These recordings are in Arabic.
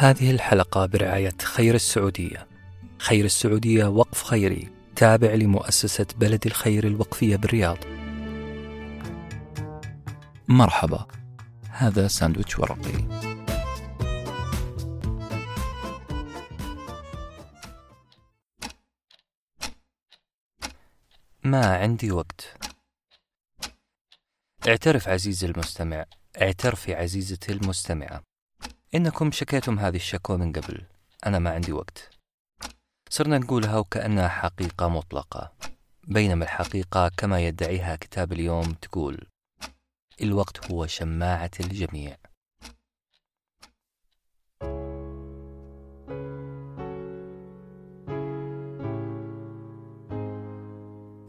هذه الحلقة برعاية خير السعودية. خير السعودية وقف خيري تابع لمؤسسة بلد الخير الوقفية بالرياض. مرحبا. هذا ساندويتش ورقي. ما عندي وقت. اعترف عزيزي المستمع، اعترفي عزيزتي المستمعة. إنكم شكيتم هذه الشكوى من قبل. أنا ما عندي وقت. صرنا نقولها وكأنها حقيقة مطلقة. بينما الحقيقة كما يدعيها كتاب اليوم تقول الوقت هو شماعة الجميع.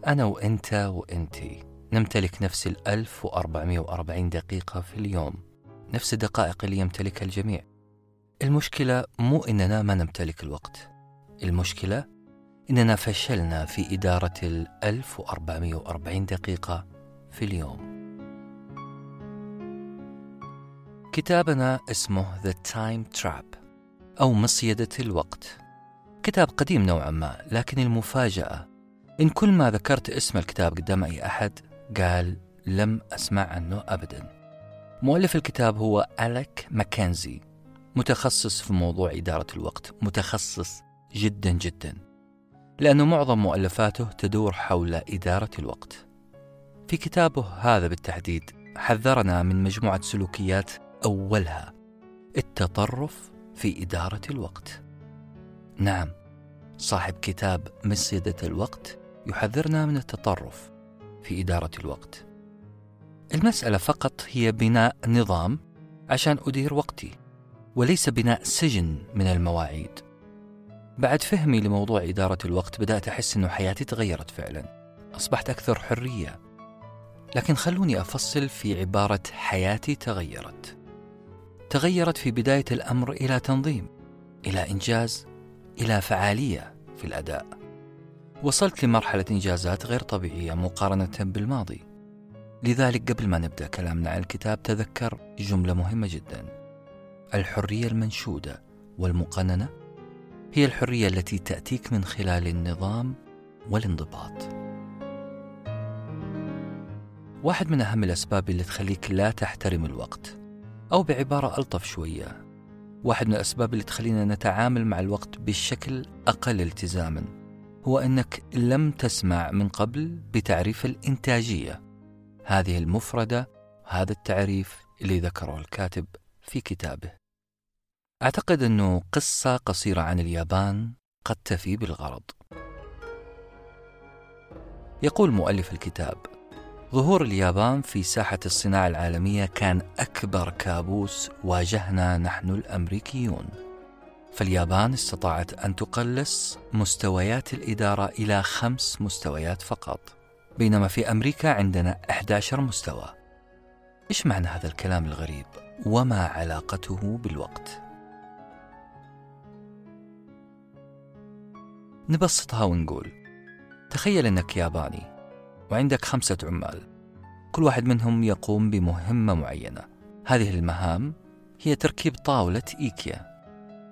أنا وأنت وأنتي نمتلك نفس الألف وأربعمائة وأربعين دقيقة في اليوم. نفس الدقائق اللي يمتلكها الجميع. المشكلة مو إننا ما نمتلك الوقت. المشكلة إننا فشلنا في إدارة ال 1440 دقيقة في اليوم. كتابنا اسمه The Time Trap أو مصيدة الوقت. كتاب قديم نوعا ما لكن المفاجأة إن كل ما ذكرت اسم الكتاب قدام أي أحد قال لم أسمع عنه أبداً. مؤلف الكتاب هو أليك ماكنزي متخصص في موضوع إدارة الوقت متخصص جدا جدا لأنه معظم مؤلفاته تدور حول إدارة الوقت. في كتابه هذا بالتحديد حذرنا من مجموعة سلوكيات أولها التطرف في إدارة الوقت. نعم صاحب كتاب مسيدة الوقت يحذرنا من التطرف في إدارة الوقت. المسألة فقط هي بناء نظام عشان أدير وقتي وليس بناء سجن من المواعيد. بعد فهمي لموضوع إدارة الوقت بدأت أحس أنه حياتي تغيرت فعلا. أصبحت أكثر حرية. لكن خلوني أفصل في عبارة حياتي تغيرت. تغيرت في بداية الأمر إلى تنظيم إلى إنجاز إلى فعالية في الأداء. وصلت لمرحلة إنجازات غير طبيعية مقارنة بالماضي. لذلك قبل ما نبدأ كلامنا عن الكتاب تذكر جملة مهمة جدا. الحرية المنشودة والمقننة هي الحرية التي تأتيك من خلال النظام والانضباط. واحد من أهم الأسباب اللي تخليك لا تحترم الوقت أو بعبارة ألطف شوية واحد من الأسباب اللي تخلينا نتعامل مع الوقت بشكل أقل التزاما هو أنك لم تسمع من قبل بتعريف الإنتاجية. هذه المفردة هذا التعريف اللي ذكره الكاتب في كتابه. أعتقد أنه قصة قصيرة عن اليابان قد تفي بالغرض. يقول مؤلف الكتاب ظهور اليابان في ساحة الصناعة العالمية كان أكبر كابوس واجهنا نحن الأمريكيون. فاليابان استطاعت أن تقلص مستويات الإدارة إلى خمس مستويات فقط. بينما في أمريكا عندنا 11 مستوى. إيش معنى هذا الكلام الغريب؟ وما علاقته بالوقت؟ نبسطها ونقول تخيل أنك ياباني وعندك خمسة عمال. كل واحد منهم يقوم بمهمة معينة. هذه المهام هي تركيب طاولة إيكيا.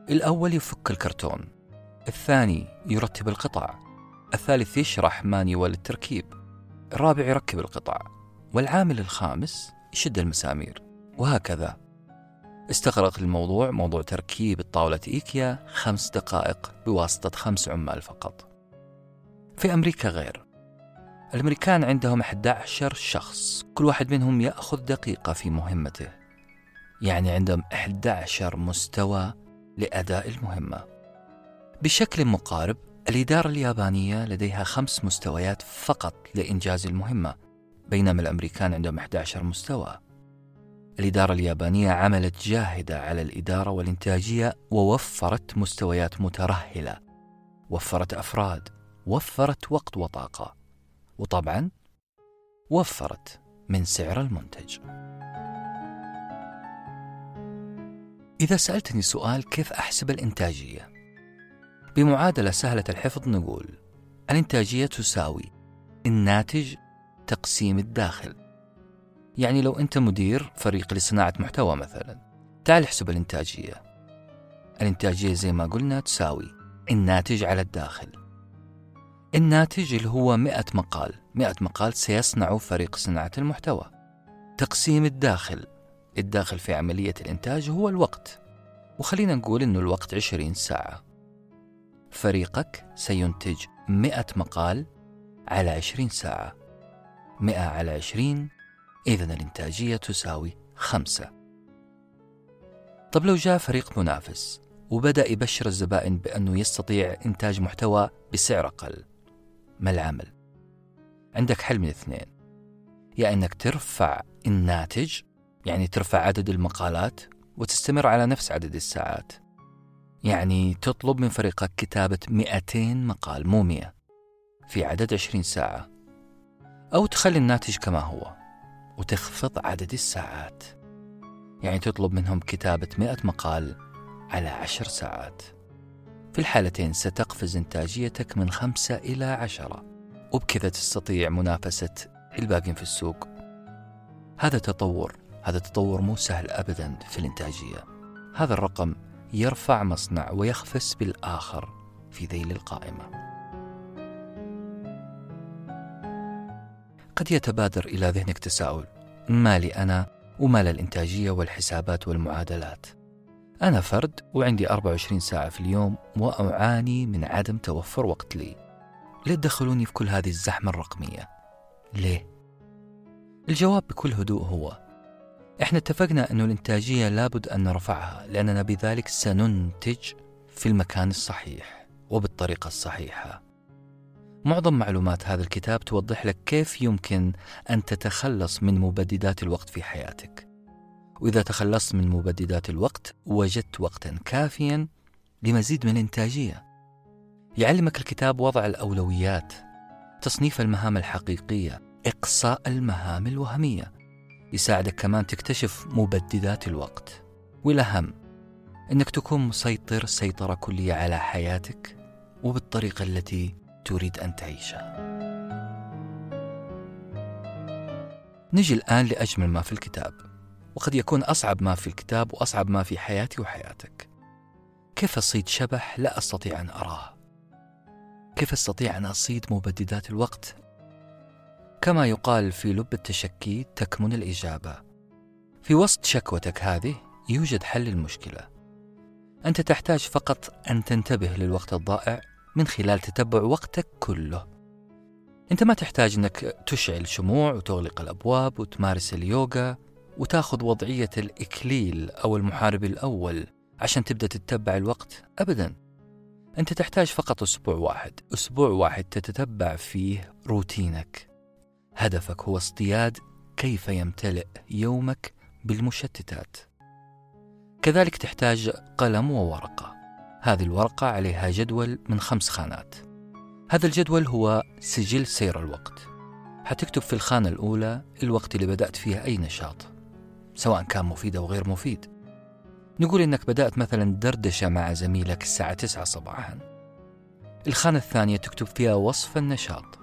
الأول يفك الكرتون الثاني يرتب القطع الثالث يشرح مانيوال التركيب. الرابع يركب القطع والعامل الخامس يشد المسامير وهكذا. استغرق الموضوع موضوع تركيب الطاولة إيكيا خمس دقائق بواسطة خمس عمال فقط. في أمريكا غير. الأمريكان عندهم 11 شخص كل واحد منهم يأخذ دقيقة في مهمته. يعني عندهم 11 مستوى لأداء المهمة. بشكل مقارب الإدارة اليابانية لديها خمس مستويات فقط لإنجاز المهمة بينما الأمريكان عندهم 11 مستوى. الإدارة اليابانية عملت جاهدة على الإدارة والإنتاجية ووفرت مستويات مترهلة. وفرت أفراد وفرت وقت وطاقة. وطبعا وفرت من سعر المنتج. إذا سألتني سؤال كيف أحسب الإنتاجية؟ بمعادلة سهلة الحفظ نقول الإنتاجية تساوي الناتج تقسيم الداخل. يعني لو أنت مدير فريق لصناعة محتوى مثلا تعال احسب الإنتاجية. الإنتاجية زي ما قلنا تساوي الناتج على الداخل. الناتج اللي هو 100 مقال 100 مقال سيصنع فريق صناعة المحتوى. تقسيم الداخل الداخل في عملية الإنتاج هو الوقت. وخلينا نقول أنه الوقت 20 ساعة. فريقك سينتج 100 مقال على 20 ساعة. 100 على 20 إذا الإنتاجية تساوي خمسة. طب لو جاء فريق منافس وبدأ يبشر الزبائن بأنه يستطيع إنتاج محتوى بسعر أقل ما العمل؟ عندك حل من اثنين. يا أنك ترفع الناتج يعني ترفع عدد المقالات وتستمر على نفس عدد الساعات. يعني تطلب من فريقك كتابة 200 مقال مو 100 في عدد 20 ساعة. أو تخلي الناتج كما هو وتخفض عدد الساعات. يعني تطلب منهم كتابة 100 مقال على عشر ساعات. في الحالتين ستقفز إنتاجيتك من خمسة إلى عشرة وبكذا تستطيع منافسة الباقين في السوق. هذا تطور هذا تطور مو سهل أبدا في الإنتاجية. هذا الرقم يرفع مصنع ويخفس بالآخر في ذيل القائمة قد يتبادر إلى ذهنك تساؤل ما لي أنا وما للإنتاجية والحسابات والمعادلات أنا فرد وعندي 24 ساعة في اليوم وأعاني من عدم توفر وقت لي ليه تدخلوني في كل هذه الزحمة الرقمية؟ ليه؟ الجواب بكل هدوء هو إحنا اتفقنا أن الإنتاجية لابد أن نرفعها لأننا بذلك سننتج في المكان الصحيح وبالطريقة الصحيحة. معظم معلومات هذا الكتاب توضح لك كيف يمكن أن تتخلص من مبددات الوقت في حياتك. وإذا تخلصت من مبددات الوقت وجدت وقتا كافيا لمزيد من الإنتاجية. يعلمك الكتاب وضع الأولويات تصنيف المهام الحقيقية إقصاء المهام الوهمية يساعدك كمان تكتشف مبددات الوقت. والأهم أنك تكون مسيطر سيطرة كلية على حياتك وبالطريقة التي تريد أن تعيشها. نجي الآن لأجمل ما في الكتاب. وقد يكون أصعب ما في الكتاب وأصعب ما في حياتي وحياتك. كيف أصيد شبح لا أستطيع أن أراه؟ كيف أستطيع أن أصيد مبددات الوقت كما يقال في لب التشكي تكمن الإجابة. في وسط شكوتك هذه يوجد حل المشكلة أنت تحتاج فقط أن تنتبه للوقت الضائع من خلال تتبع وقتك كله. أنت ما تحتاج أنك تشعل شموع وتغلق الأبواب وتمارس اليوغا وتأخذ وضعية الإكليل أو المحارب الأول عشان تبدأ تتبع الوقت أبدا. أنت تحتاج فقط أسبوع واحد. أسبوع واحد تتتبع فيه روتينك. هدفك هو اصطياد كيف يمتلئ يومك بالمشتتات. كذلك تحتاج قلم وورقة. هذه الورقة عليها جدول من خمس خانات. هذا الجدول هو سجل سير الوقت. حتكتب في الخانة الأولى الوقت اللي بدأت فيه أي نشاط سواء كان مفيد أو غير مفيد. نقول إنك بدأت مثلا دردشة مع زميلك الساعة 9 صباحا. الخانة الثانية تكتب فيها وصف النشاط.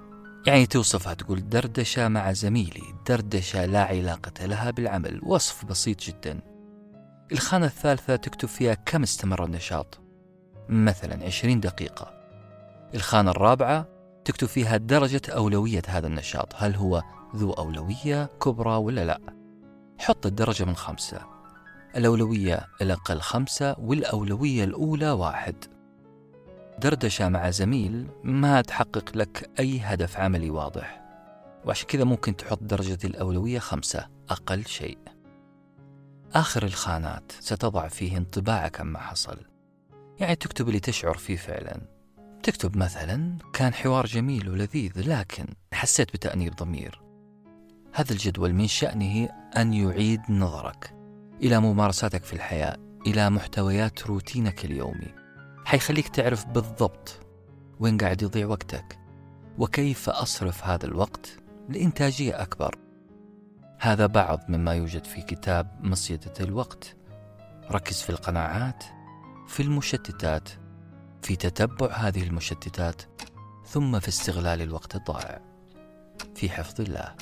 يعني توصفها تقول دردشة مع زميلي دردشة لا علاقة لها بالعمل وصف بسيط جدا. الخانة الثالثة تكتب فيها كم استمر النشاط؟ مثلا 20 دقيقة. الخانة الرابعة تكتب فيها درجة أولوية هذا النشاط هل هو ذو أولوية كبرى ولا لا؟ حط الدرجة من خمسة. الأولوية الأقل خمسة والأولوية الأولى واحد. دردشة مع زميل ما تحقق لك أي هدف عملي واضح. وعشان كذا ممكن تحط درجة الأولوية خمسة أقل شيء. آخر الخانات ستضع فيه انطباعك عما حصل. يعني تكتب اللي تشعر فيه فعلا. تكتب مثلا كان حوار جميل ولذيذ لكن حسيت بتأنيب ضمير. هذا الجدول من شأنه أن يعيد نظرك إلى ممارساتك في الحياة إلى محتويات روتينك اليومي. حيخليك تعرف بالضبط وين قاعد يضيع وقتك وكيف أصرف هذا الوقت لإنتاجية أكبر. هذا بعض مما يوجد في كتاب مصيدة الوقت. ركز في القناعات في المشتتات في تتبع هذه المشتتات ثم في استغلال الوقت الضائع. في حفظ الله.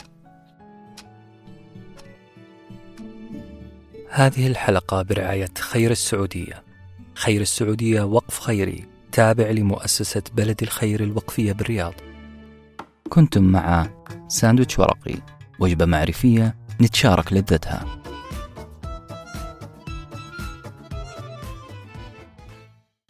هذه الحلقة برعاية خير السعودية. خير السعودية وقف خيري. تابع لمؤسسة بلد الخير الوقفية بالرياض. كنتم مع ساندويتش ورقي وجبة معرفية نتشارك لذتها.